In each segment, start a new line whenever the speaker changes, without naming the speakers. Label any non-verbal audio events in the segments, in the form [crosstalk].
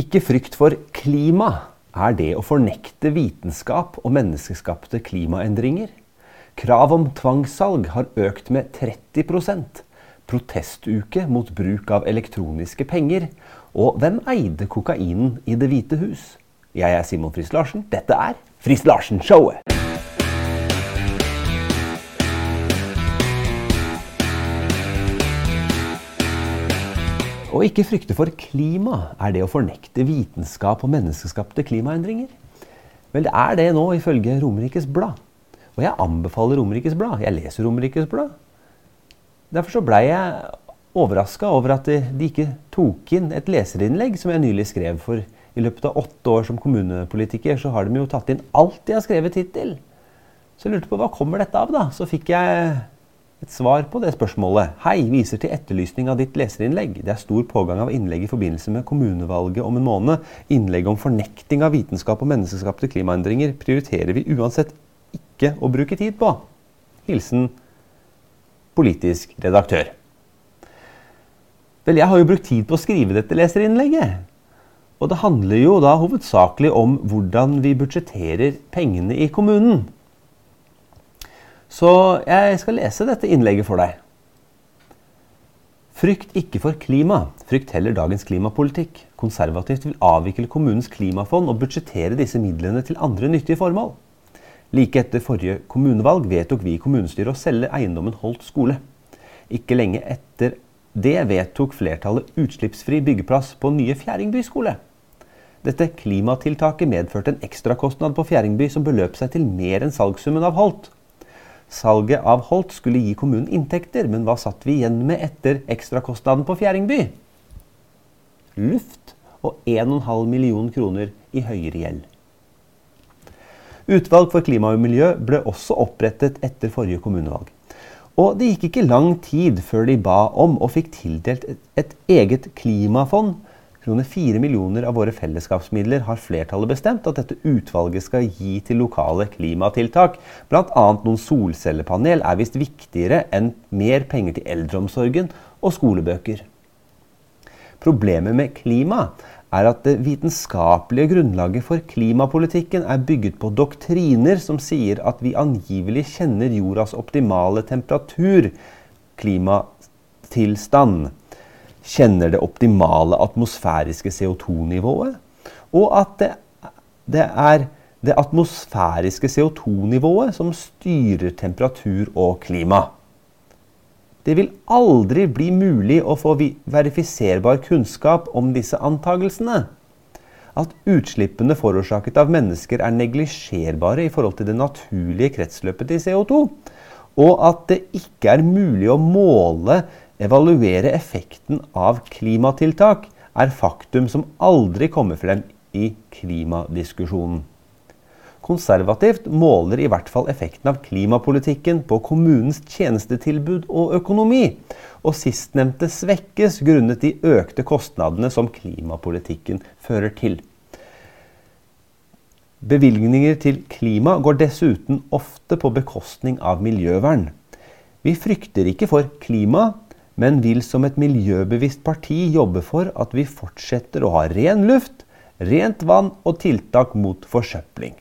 Ikke frykt for klima er det å fornekte vitenskap og menneskeskapte klimaendringer. Krav om tvangssalg har økt med 30% Protestuke mot bruk av elektroniske penger. Og hvem eide kokainen i Det hvite hus? Jeg er Simon Friis Larsen. Dette er Friis Larsen-showet! Å ikke frykte for klima er det å fornekte vitenskap og menneskeskapte klimaendringer. Vel, det er det nå, ifølge Romerikes Blad. Og jeg anbefaler Romerikes Blad. Jeg leser Romerikes Blad. Derfor så blei jeg overraska over at de ikke tok inn et leserinnlegg som jeg nylig skrev. For i løpet av åtte år som kommunepolitiker så har de jo tatt inn alt de har skrevet hittil. Så jeg lurte på hva kommer dette av, da? Så fikk jeg et svar på det spørsmålet. Hei, viser til etterlysning av ditt leserinnlegg. Det er stor pågang av innlegg i forbindelse med kommunevalget om en måned. Innlegg om fornekting av vitenskap og menneskeskapte klimaendringer prioriterer vi uansett ikke å bruke tid på. Hilsen politisk redaktør. Vel, jeg har jo brukt tid på å skrive dette leserinnlegget. Og det handler jo da hovedsakelig om hvordan vi budsjetterer pengene i kommunen. Så jeg skal lese dette innlegget for deg. Frykt ikke for klima, frykt heller dagens klimapolitikk. Konservativt vil avvikle kommunens klimafond og budsjettere disse midlene til andre nyttige formål. Like etter forrige kommunevalg vedtok vi i kommunestyret å selge eiendommen Holt skole. Ikke lenge etter det vedtok flertallet utslippsfri byggeplass på nye Fjæringby skole. Dette klimatiltaket medførte en ekstrakostnad på Fjæringby som beløp seg til mer enn salgssummen av Holt. Salget av Holt skulle gi kommunen inntekter, men hva satt vi igjen med etter ekstrakostnaden på Fjæringby? Luft og 1,5 million kroner i høyere gjeld. Utvalg for klima og miljø ble også opprettet etter forrige kommunevalg. Og det gikk ikke lang tid før de ba om og fikk tildelt et eget klimafond kroner 4 millioner av våre fellesskapsmidler har flertallet bestemt at dette utvalget skal gi til lokale klimatiltak. Bl.a. noen solcellepanel er visst viktigere enn mer penger til eldreomsorgen og skolebøker. Problemet med klima er at det vitenskapelige grunnlaget for klimapolitikken er bygget på doktriner som sier at vi angivelig kjenner jordas optimale temperatur, klimatilstand kjenner det optimale atmosfæriske CO2-nivået, og at det, det, er det atmosfæriske CO2-nivået som styrer temperatur og klima. Det vil aldri bli mulig å få verifiserbar kunnskap om disse antagelsene. At utslippene forårsaket av mennesker er neglisjerbare i forhold til det naturlige kretsløpet til CO2. Og at det ikke er mulig å måle evaluere effekten av klimatiltak er faktum som aldri kommer frem i klimadiskusjonen. Konservativt måler i hvert fall effekten av klimapolitikken på kommunens tjenestetilbud og økonomi, og sistnevnte svekkes grunnet de økte kostnadene som klimapolitikken fører til. Bevilgninger til klima går dessuten ofte på bekostning av miljøvern. Vi frykter ikke for klima, men vil som et miljøbevisst parti jobbe for at vi fortsetter å ha ren luft, rent vann og tiltak mot forsøpling.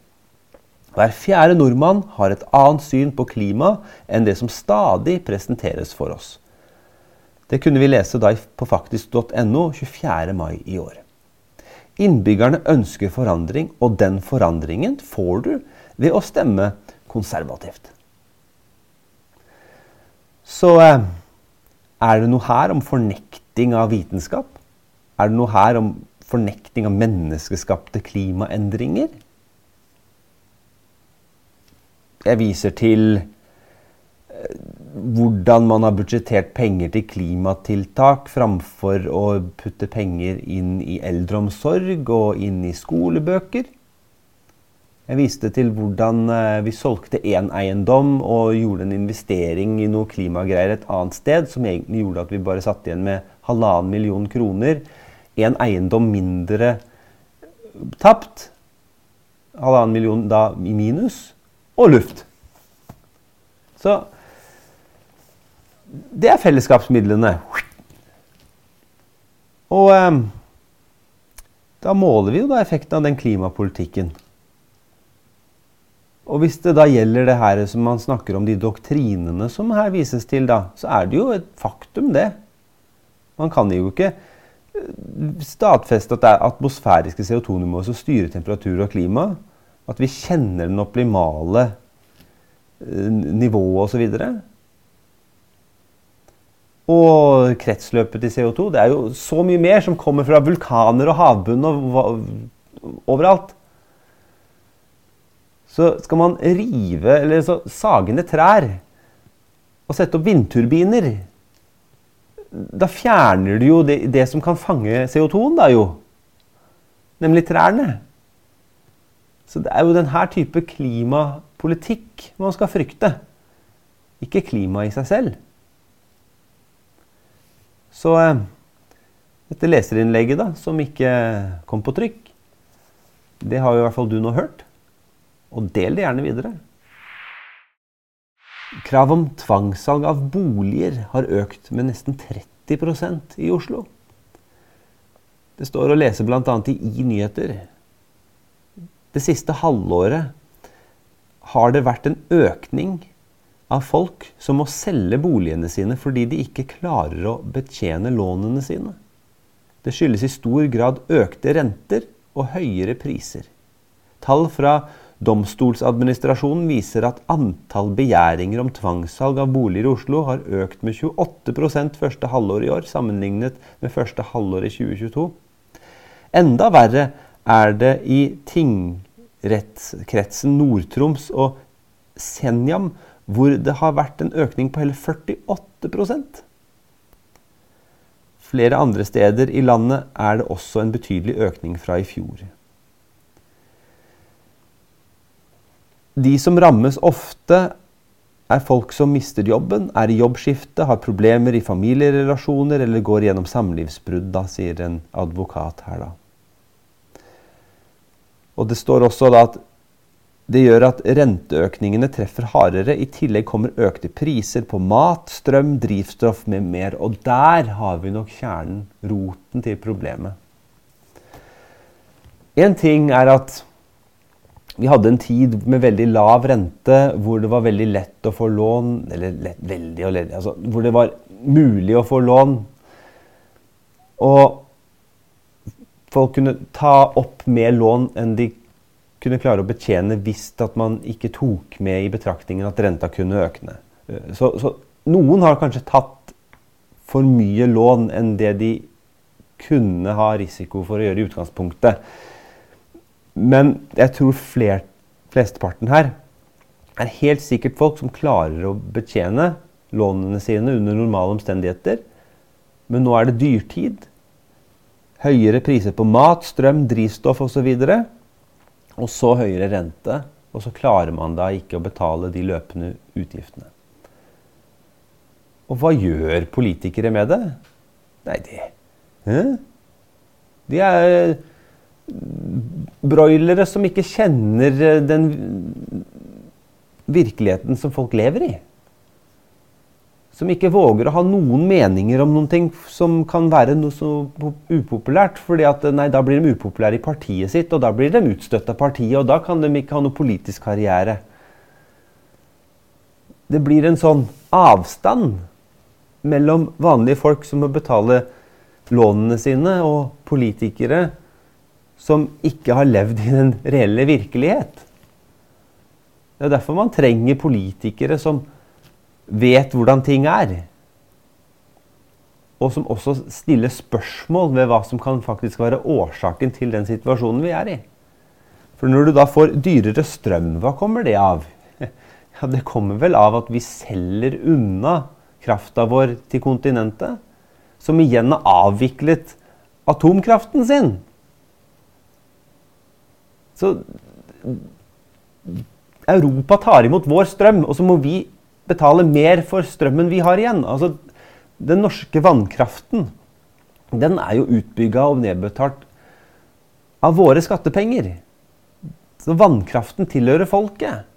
Hver fjerde nordmann har et annet syn på klima enn det som stadig presenteres for oss. Det kunne vi lese på faktisk.no 24. mai i år. Innbyggerne ønsker forandring, og den forandringen får du ved å stemme konservativt. Så eh, er det noe her om fornekting av vitenskap? Er det noe her om fornekting av menneskeskapte klimaendringer? Jeg viser til eh, hvordan man har budsjettert penger til klimatiltak framfor å putte penger inn i eldreomsorg og inn i skolebøker. Jeg viste til hvordan eh, vi solgte én eiendom og gjorde en investering i noe klimagreier et annet sted, som egentlig gjorde at vi bare satt igjen med halvannen million kroner. En eiendom mindre tapt. Halvannen million da i minus. Og luft. Så det er fellesskapsmidlene. Og eh, Da måler vi jo da effekten av den klimapolitikken. Og hvis det da gjelder det her som man snakker om, de doktrinene som her vises til, da, så er det jo et faktum, det. Man kan jo ikke eh, stadfeste at det er atmosfæriske CO2-nivåer som styrer temperatur og klima. At vi kjenner den optimale eh, nivået osv. Og, og kretsløpet til CO2 Det er jo så mye mer som kommer fra vulkaner og havbunn og overalt. Så skal man rive eller så sage ned trær og sette opp vindturbiner Da fjerner du jo det, det som kan fange CO2-en, da jo. Nemlig trærne. Så det er jo denne type klimapolitikk man skal frykte. Ikke klimaet i seg selv. Så eh, dette leserinnlegget, da, som ikke kom på trykk, det har jo i hvert fall du nå hørt. Og del det gjerne videre. Krav om tvangssalg av boliger har økt med nesten 30% i Oslo. Det står å lese bl.a. i I Nyheter. Det siste halvåret har det vært en økning av folk som må selge boligene sine fordi de ikke klarer å betjene lånene sine. Det skyldes i stor grad økte renter og høyere priser. Tall fra Domstolsadministrasjonen viser at antall begjæringer om tvangssalg av boliger i Oslo har økt med 28% første halvår i år, sammenlignet med første halvår i 2022. Enda verre er det i tingrettskretsen Nord-Troms og Senjam, hvor det har vært en økning på hele 48% Flere andre steder i landet er det også en betydelig økning fra i fjor. De som rammes ofte, er folk som mister jobben, er i jobbskifte, har problemer i familierelasjoner eller går gjennom samlivsbrudd, da, sier en advokat her, da. Og det står også da at det gjør at renteøkningene treffer hardere. I tillegg kommer økte priser på mat, strøm, drivstoff med mer. Og der har vi nok kjernen, roten til problemet. En ting er at vi hadde en tid med veldig lav rente hvor det var veldig lett å få lån Eller lett, veldig og ledig altså, Hvor det var mulig å få lån. Og folk kunne ta opp mer lån enn de kunne klare å betjene hvis at man ikke tok med i betraktningen at renta kunne økne. Så, så noen har kanskje tatt for mye lån enn det de kunne ha risiko for å gjøre i utgangspunktet. Men jeg tror flert, flesteparten her er helt sikkert folk som klarer å betjene lånene sine under normale omstendigheter. Men nå er det dyrtid. Høyere priser på mat, strøm, drivstoff osv. Og, så og så høyere rente. Og så klarer man da ikke å betale de løpende utgiftene. Og hva gjør politikere med det? Nei, det De er broilere som ikke kjenner eh, den virkeligheten som folk lever i. Som ikke våger å ha noen meninger om noen ting som kan være noe så upopulært. fordi nei, da blir de upopulære i partiet sitt, og da blir de utstøtt av partiet. Og da kan de ikke ha noe politisk karriere. Det blir en sånn avstand mellom vanlige folk som må betale lånene sine, og politikere som ikke har levd i den reelle virkelighet. Det er derfor man trenger politikere som vet hvordan ting er. Og som også stiller spørsmål ved hva som kan faktisk være årsaken til den situasjonen vi er i. For når du da får dyrere strøm, hva kommer det av? [laughs] Ja, Det kommer vel av at vi selger unna krafta vår til kontinentet. Som igjen har avviklet atomkraften sin. Så Europa tar imot vår strøm, og så må vi betale mer for strømmen vi har igjen. Altså, den norske vannkraften den er jo utbygga og nedbetalt av våre skattepenger. Så vannkraften tilhører folket.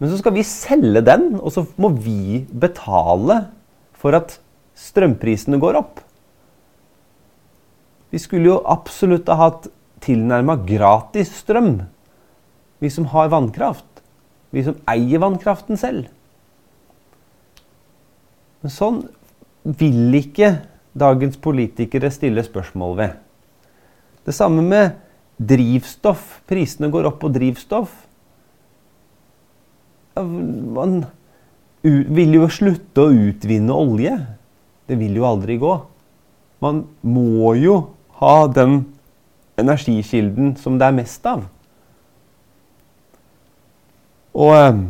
Men så skal vi selge den, og så må vi betale for at strømprisene går opp. Vi skulle jo absolutt ha hatt tilnærma gratis strøm, vi som har vannkraft. Vi som eier vannkraften selv. Men sånn vil ikke dagens politikere stille spørsmål ved. Det samme med drivstoff. Prisene går opp på drivstoff. Man vil jo slutte å utvinne olje. Det vil jo aldri gå. Man må jo ha den energikilden som det er mest av. Og eh,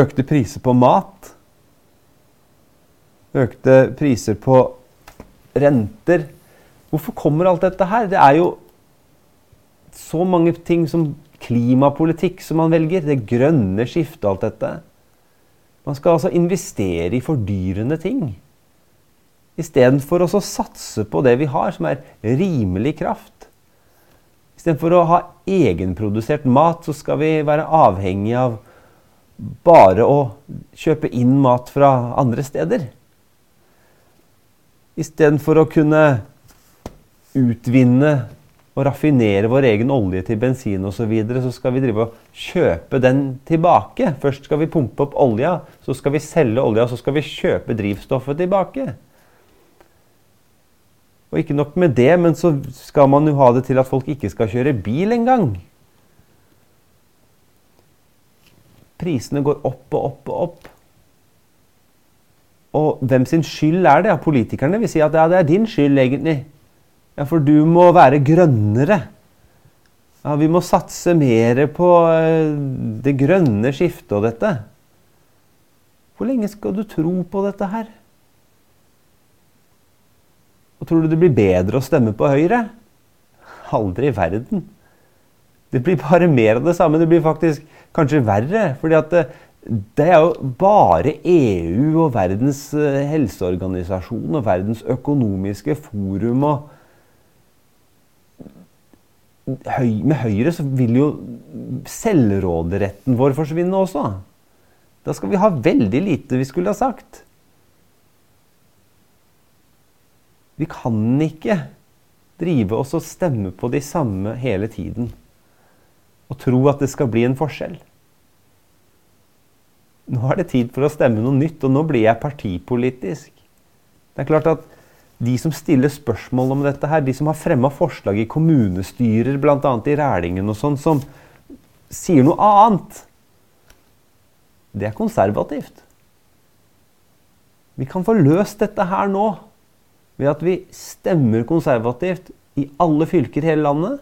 økte priser på mat. Økte priser på renter. Hvorfor kommer alt dette her? Det er jo så mange ting som klimapolitikk som man velger. Det grønne skiftet og alt dette. Man skal altså investere i fordyrende ting. Istedenfor å satse på det vi har, som er rimelig kraft. Istedenfor å ha egenprodusert mat, så skal vi være avhengig av bare å kjøpe inn mat fra andre steder. Istedenfor å kunne utvinne og raffinere vår egen olje til bensin osv., så, videre, så skal vi drive og kjøpe den tilbake. Først skal vi pumpe opp olja, så skal vi selge olja, så skal vi kjøpe drivstoffet tilbake. Og ikke nok med det, men så skal man jo ha det til at folk ikke skal kjøre bil engang. Prisene går opp og opp og opp. Og hvem sin skyld er det? Ja, politikerne vil si at ja, det er din skyld, egentlig. Ja, for du må være grønnere. Ja, vi må satse mer på eh, det grønne skiftet og dette. Hvor lenge skal du tro på dette her? Og tror du det blir bedre å stemme på Høyre? Aldri i verden. Det blir bare mer av det samme. Det blir faktisk kanskje verre. fordi at det, det er jo bare EU og Verdens eh, helseorganisasjon og Verdens økonomiske forum og Med Høyre så vil jo selvråderetten vår forsvinne også. Da skal vi ha veldig lite vi skulle ha sagt. Vi kan ikke drive oss og stemme på de samme hele tiden og tro at det skal bli en forskjell. Nå er det tid for å stemme noe nytt, og nå blir jeg partipolitisk. Det er klart at de som stiller spørsmål om dette her, de som har fremma forslag i kommunestyrer, bl.a. i Rælingen og sånn, som sier noe annet, det er konservativt. Vi kan få løst dette her nå ved at vi stemmer konservativt i alle fylker i hele landet.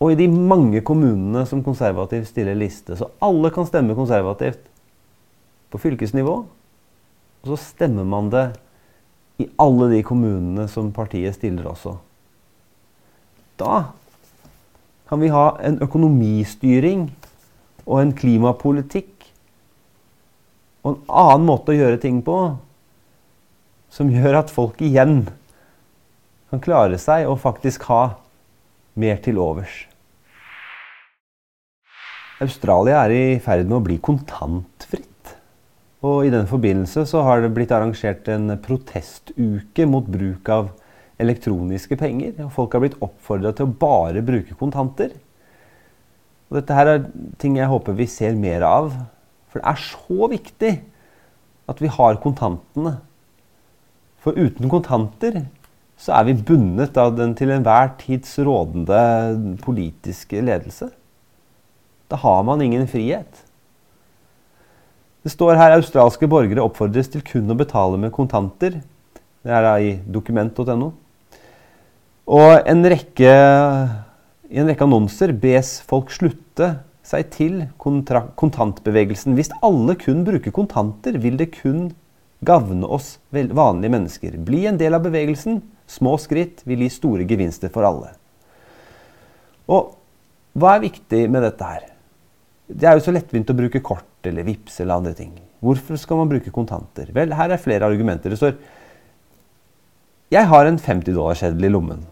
Og i de mange kommunene som konservativt stiller liste. Så alle kan stemme konservativt på fylkesnivå. Og så stemmer man det i alle de kommunene som partiet stiller også. Da kan vi ha en økonomistyring og en klimapolitikk og en annen måte å gjøre ting på som gjør at folk igjen kan klare seg og faktisk ha mer til overs. Australia er i ferd med å bli kontantfritt. Og I den forbindelse så har det blitt arrangert en protestuke mot bruk av elektroniske penger. og Folk har blitt oppfordra til å bare bruke kontanter. Og Dette her er ting jeg håper vi ser mer av. For det er så viktig at vi har kontantene. For uten kontanter så er vi bundet av den til enhver tids rådende politiske ledelse. Da har man ingen frihet. Det står her australske borgere oppfordres til kun å betale med kontanter. Det er da i dokument.no. Og en rekke, i en rekke annonser bes folk slutte seg til kontantbevegelsen. Hvis alle kun bruker kontanter, vil det kun gagne oss vanlige mennesker. Bli en del av bevegelsen. Små skritt vil gi store gevinster for alle. Og hva er viktig med dette her? Det er jo så lettvint å bruke kort eller vips eller andre ting. Hvorfor skal man bruke kontanter? Vel, her er flere argumenter. Det står Jeg har en 50-dollarseddel i lommen.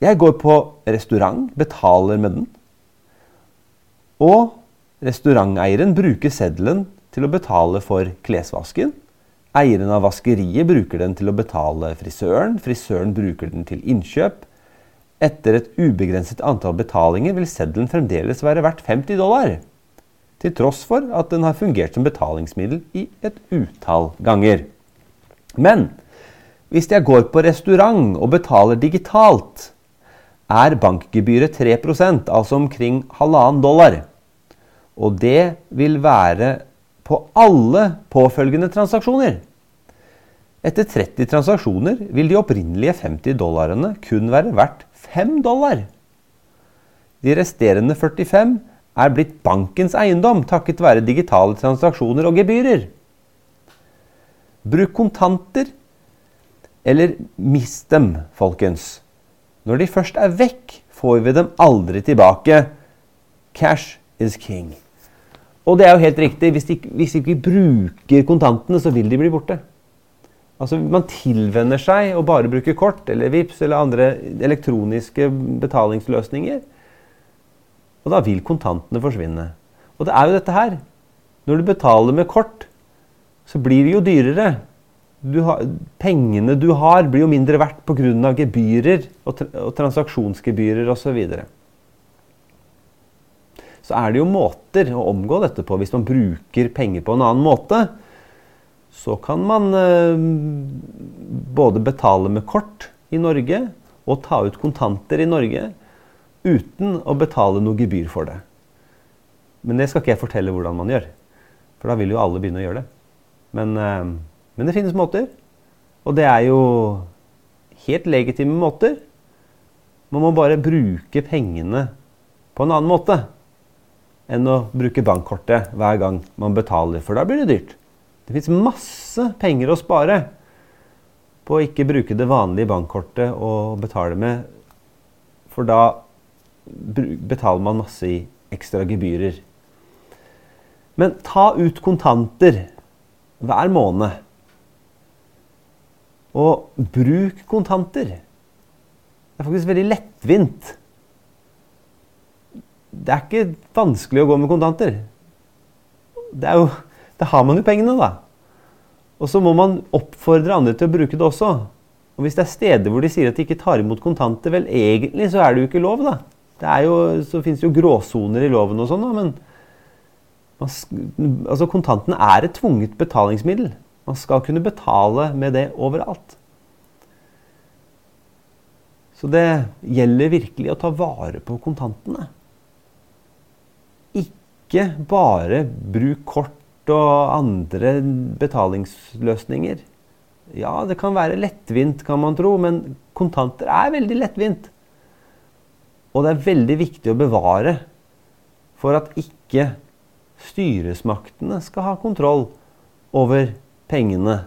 Jeg går på restaurant, betaler med den. Og restauranteieren bruker seddelen til å betale for klesvasken, Eieren av vaskeriet bruker den til å betale frisøren. Frisøren bruker den til innkjøp. Etter et ubegrenset antall betalinger vil seddelen fremdeles være verdt 50 dollar. Til tross for at den har fungert som betalingsmiddel i et utall ganger. Men hvis jeg går på restaurant og betaler digitalt, er bankgebyret 3% altså omkring halvannen dollar. Og det vil være på alle påfølgende transaksjoner. Etter 30 transaksjoner vil de opprinnelige 50 dollarene kun være verdt 5 dollar. De resterende 45 er blitt bankens eiendom takket være digitale transaksjoner og gebyrer. Bruk kontanter, eller mist dem, folkens. Når de først er vekk, får vi dem aldri tilbake. Cash is king. Og det er jo helt riktig. Hvis de, hvis ikke bruker kontantene, så vil de bli borte. Altså, Man tilvenner seg å bare bruke kort eller VIPS eller andre elektroniske betalingsløsninger. Og da vil kontantene forsvinne. Og det er jo dette her. Når du betaler med kort, så blir det jo dyrere. Du har, pengene du har, blir jo mindre verdt pga. gebyrer og, tra og transaksjonsgebyrer osv. Så, er det jo måter å omgå dette på. Hvis man bruker penger på en annen måte, så kan man eh, både betale med kort i Norge og ta ut kontanter i Norge uten å betale noe gebyr for det. Men det skal ikke jeg fortelle hvordan man gjør, for da vil jo alle begynne å gjøre det. Men, eh, men det finnes måter. Og det er jo helt legitime måter. Man må bare bruke pengene på en annen måte enn å bruke bankkortet hver gang man betaler, for da blir det dyrt. Det fins masse penger å spare på å ikke bruke det vanlige bankkortet og betale med, for da betaler man masse i ekstra gebyrer. Men ta ut kontanter hver måned. Og bruk kontanter. Det er faktisk veldig lettvint. Det er ikke vanskelig å gå med kontanter. Det er jo, Da har man jo pengene, da. Og så må man oppfordre andre til å bruke det også. Og hvis det er steder hvor de sier at de ikke tar imot kontanter, vel egentlig så er det jo ikke lov, da. Det er jo, så fins det jo gråsoner i loven og sånn, da, men man, altså Kontantene er et tvunget betalingsmiddel. Man skal kunne betale med det overalt. Så det gjelder virkelig å ta vare på kontantene. Ikke bare bruk kort og andre betalingsløsninger. Ja, det kan være lettvint, kan man tro, men kontanter er veldig lettvint. Og det er veldig viktig å bevare for at ikke styresmaktene skal ha kontroll over pengene.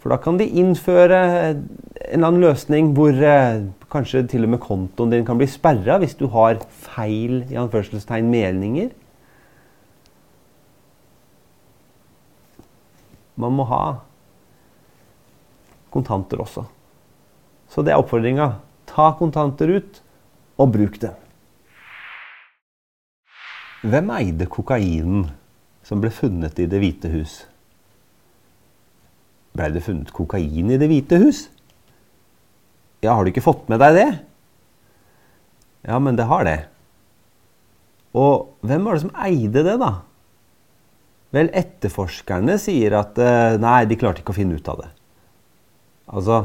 For da kan de innføre en eller annen løsning hvor eh, kanskje til og med kontoen din kan bli sperra hvis du har feil i anførselstegn meninger. Man må ha kontanter også. Så det er oppfordringa. Ta kontanter ut, og bruk dem. Hvem eide kokainen som ble funnet i Det hvite hus? Blei det funnet kokain i Det hvite hus? Ja, har du ikke fått med deg det? Ja, men det har det. Og hvem var det som eide det, da? Vel, etterforskerne sier at eh, nei, de klarte ikke å finne ut av det. Altså,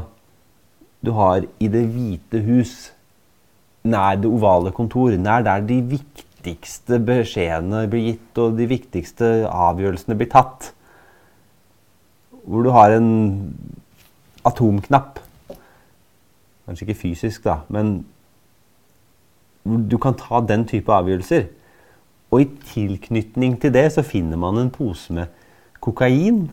du har i Det hvite hus, nær det ovale kontor, nær der de viktigste beskjedene blir gitt, og de viktigste avgjørelsene blir tatt. Hvor du har en atomknapp. Kanskje ikke fysisk, da, men du kan ta den type avgjørelser. Og i tilknytning til det så finner man en pose med kokain.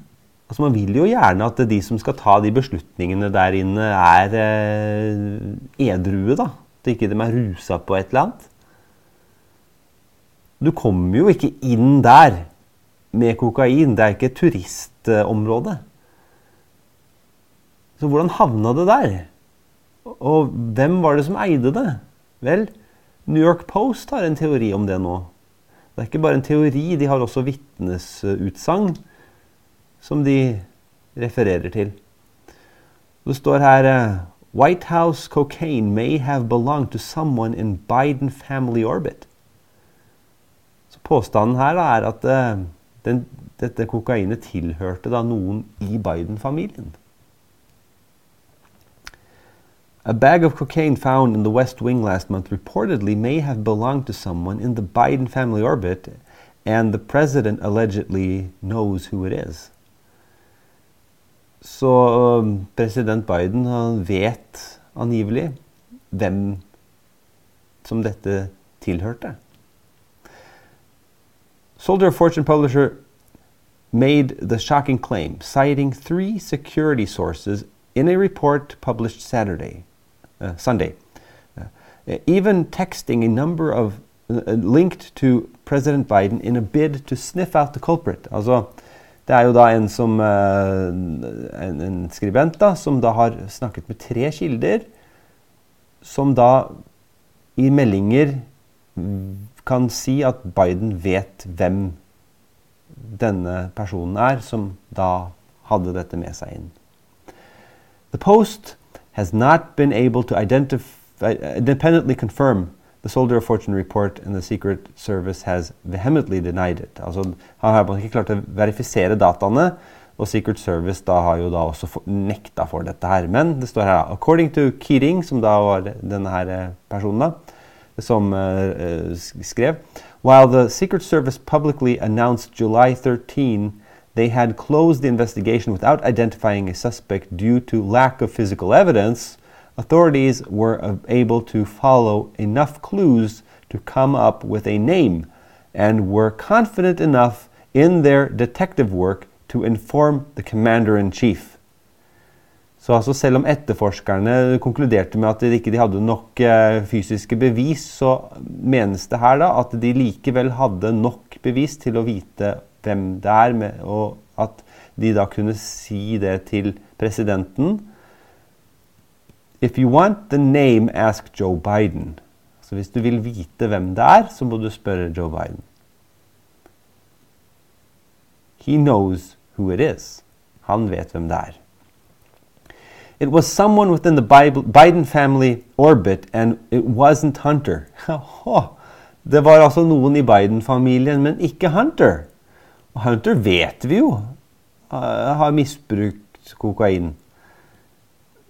Altså Man vil jo gjerne at de som skal ta de beslutningene der inne, er eh, edrue. da. At ikke de er rusa på et eller annet. Du kommer jo ikke inn der med kokain. Det er ikke et turistområde. Så hvordan havna det der? Og hvem var det som eide det? Vel, New York Post har en teori om det nå. Det er ikke bare en teori, de har også vitnesutsagn som de refererer til. Det står her eh, White House cocaine may have belonged to someone in Biden family orbit. Så Påstanden her da, er at uh, den, dette kokainet tilhørte da noen i Biden-familien. A bag of cocaine found in the West Wing last month reportedly may have belonged to someone in the Biden family orbit, and the president allegedly knows who it is. Så um, president Biden han vet angivelig hvem som dette tilhørte. Soldier of Fortune publisher made the shocking claim, citing three security sources in a report published Saturday, uh, Sunday. Uh, even texting a number of uh, linked to President Biden in a bid to sniff out the culprit. Altså, Det er jo da en, som, en skribent da, som da har snakket med tre kilder, som da i meldinger kan si at Biden vet hvem denne personen er, som da hadde dette med seg inn. The Post has not been able to independently confirm The Soldier of Fortune report and the Secret Service has vehemently denied it. Altså, han har ikke klart å verifisere dataene, og Secret Service da har jo da også for, nekta for dette her. Men det står her According to Keating, som da var denne her eh, personen, da, som uh, skrev While the Secret Service publicly announced July 13 they had closed the investigation without identifying a suspect due to lack of physical evidence, authorities were able to follow enough clues to come up with a name and were confident enough in their detective work to inform the commander in chief. Så altså selv om etterforskerne konkluderte med at de ikke hadde nok eh, fysiske bevis, så menes det her da at de likevel hadde nok bevis til å vite hvem det er, og at de da kunne si det til presidenten If you want the name, ask Joe Biden. Så hvis du vil vite hvem det er, så må du spørre Joe Biden. He knows who it is. Han vet hvem det er. It was someone within the Biden family orbit, and it wasn't Hunter. [laughs] det var altså noen i Biden-familien, men ikke Hunter. Hunter vet vi jo har misbrukt kokain.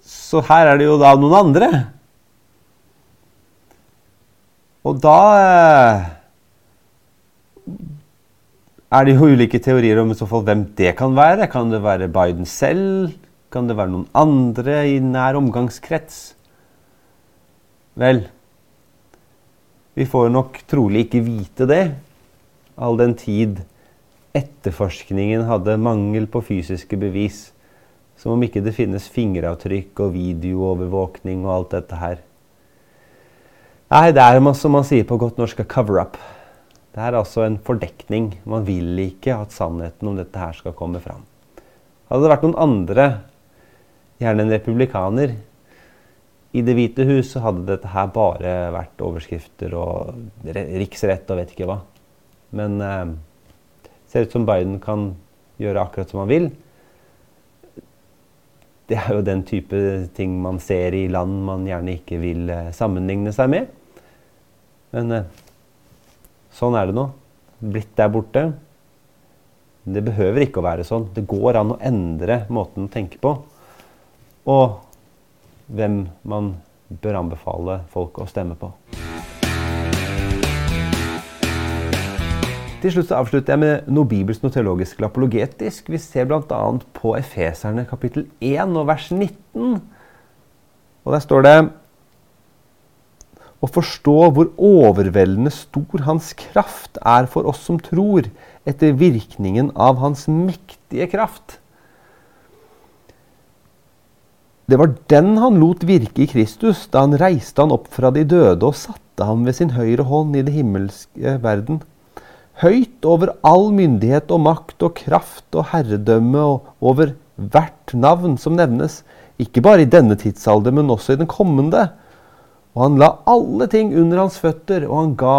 Så her er det jo da noen andre. Og da eh, er det jo ulike teorier om i så fall hvem det kan være. Kan det være Biden selv? Kan det være noen andre i nær omgangskrets? Vel, vi får nok trolig ikke vite det, all den tid etterforskningen hadde mangel på fysiske bevis. Som om ikke det finnes fingeravtrykk og videoovervåkning og alt dette her. Nei, det er som man sier på godt norsk, cover-up. Det er altså en fordekning. Man vil ikke at sannheten om dette her skal komme fram. Hadde det vært noen andre, gjerne en republikaner, i Det hvite hus, så hadde dette her bare vært overskrifter og riksrett og vet ikke hva. Men eh, ser ut som Biden kan gjøre akkurat som han vil det er jo den type ting man ser i land man gjerne ikke vil eh, sammenligne seg med. Men eh, sånn er det nå. Blitt der borte. Det behøver ikke å være sånn. Det går an å endre måten å tenke på. Og hvem man bør anbefale folk å stemme på. Til slutt så avslutter jeg med noe bibelsk, noe teologisk eller apologetisk. Vi ser bl.a. på Efeserne kapittel 1 og vers 19. Og der står det Å forstå hvor overveldende stor Hans kraft er for oss som tror, etter virkningen av Hans mektige kraft. Det var den han lot virke i Kristus da han reiste han opp fra de døde og satte ham ved sin høyre hånd i det himmelske verden høyt over all myndighet og makt og kraft og herredømme og over hvert navn som nevnes, ikke bare i denne tidsalder, men også i den kommende. Og han la alle ting under hans føtter, og han ga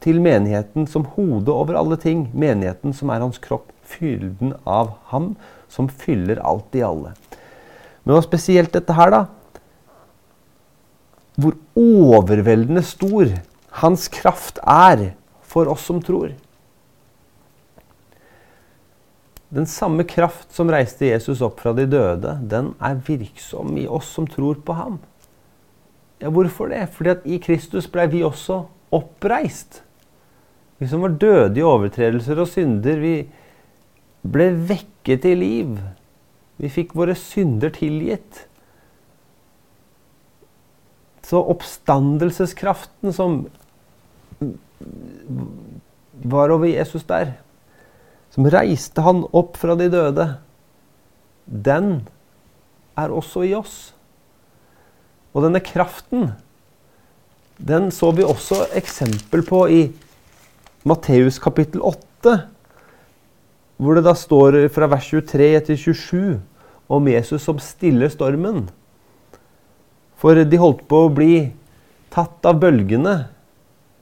til menigheten som hode over alle ting, menigheten som er hans kropp, fylden av ham som fyller alt i alle. Men hva spesielt dette her, da? Hvor overveldende stor hans kraft er for oss som tror. Den samme kraft som reiste Jesus opp fra de døde, den er virksom i oss som tror på ham. Ja, Hvorfor det? Fordi at i Kristus ble vi også oppreist. Vi som var døde i overtredelser og synder, vi ble vekket i liv. Vi fikk våre synder tilgitt. Så oppstandelseskraften som var over Jesus der, som reiste han opp fra de døde, den er også i oss. Og denne kraften, den så vi også eksempel på i Matteus kapittel 8, hvor det da står fra vers 23 til 27 om Jesus som stiller stormen. For de holdt på å bli tatt av bølgene.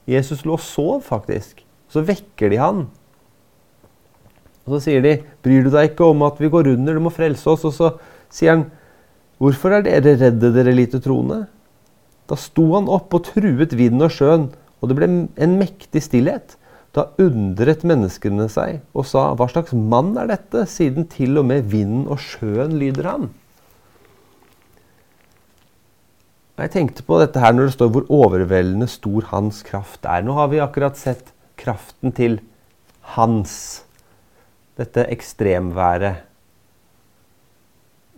Jesus lå og sov, faktisk. Så vekker de han. Og Så sier de, 'Bryr du deg ikke om at vi går under? Du må frelse oss.' Og så sier han, 'Hvorfor er dere redde, dere lite troende?' Da sto han opp og truet vinden og sjøen, og det ble en mektig stillhet. Da undret menneskene seg og sa, 'Hva slags mann er dette?' siden til og med vinden og sjøen lyder ham. Og Jeg tenkte på dette her når det står hvor overveldende stor hans kraft er. Nå har vi akkurat sett kraften til hans dette ekstremværet.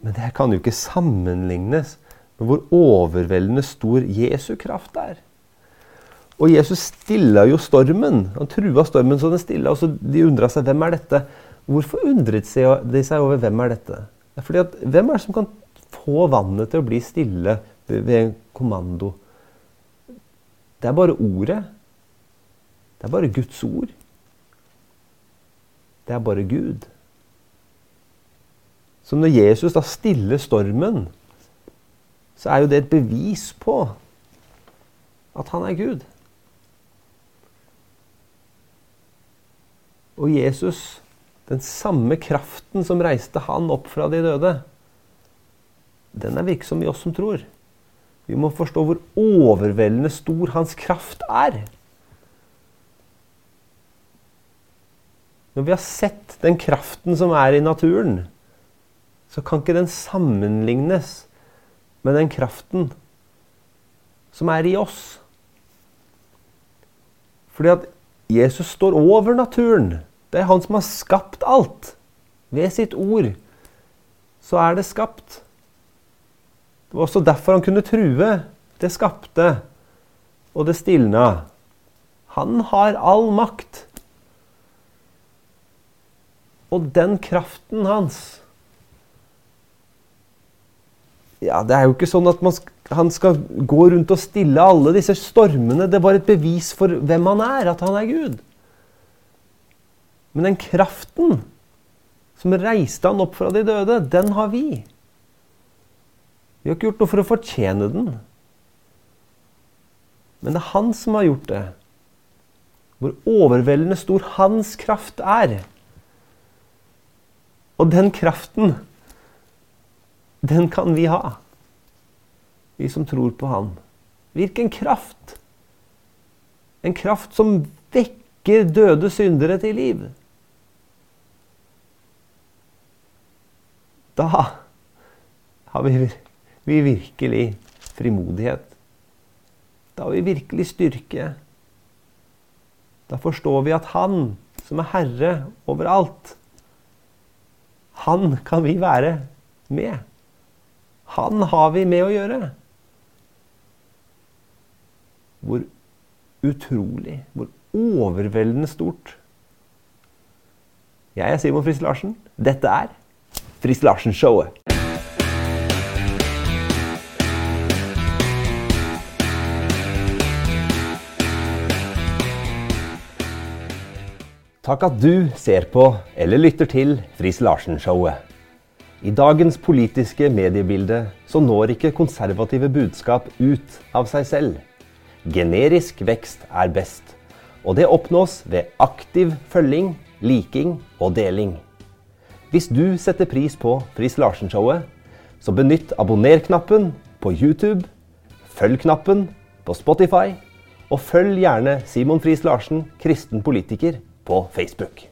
Men det kan jo ikke sammenlignes med hvor overveldende stor Jesu kraft er. Og Jesus stilla jo stormen. Han trua stormen så den stilla. Og så de undra seg hvem er dette. Hvorfor undret de seg over hvem er dette? Fordi at, Hvem er det som kan få vannet til å bli stille ved en kommando? Det er bare ordet. Det er bare Guds ord. Det er bare Gud. Så når Jesus da stiller stormen, så er jo det et bevis på at han er Gud. Og Jesus, den samme kraften som reiste han opp fra de døde, den er virksom i oss som tror. Vi må forstå hvor overveldende stor hans kraft er. Når vi har sett den kraften som er i naturen, så kan ikke den sammenlignes med den kraften som er i oss. Fordi at Jesus står over naturen. Det er han som har skapt alt. Ved sitt ord så er det skapt. Det var også derfor han kunne true det skapte og det stilna. Han har all makt. Og den kraften hans Ja, det er jo ikke sånn at skal, han skal gå rundt og stille alle disse stormene. Det var et bevis for hvem han er, at han er Gud. Men den kraften som reiste han opp fra de døde, den har vi. Vi har ikke gjort noe for å fortjene den. Men det er han som har gjort det. Hvor overveldende stor hans kraft er. Og den kraften, den kan vi ha. Vi som tror på Han. Hvilken kraft! En kraft som vekker døde syndere til liv. Da har vi, vi virkelig frimodighet. Da har vi virkelig styrke. Da forstår vi at Han, som er herre over alt, han kan vi være med. Han har vi med å gjøre. Hvor utrolig, hvor overveldende stort. Jeg er Simon Frist Larsen. Dette er Frist Larsen-showet. Takk at du ser på eller lytter til Friis Larsen-showet. I dagens politiske mediebilde så når ikke konservative budskap ut av seg selv. Generisk vekst er best, og det oppnås ved aktiv følging, liking og deling. Hvis du setter pris på Friis Larsen-showet, så benytt abonner-knappen på YouTube, følg-knappen på Spotify, og følg gjerne Simon Friis Larsen, kristen politiker, på Facebook.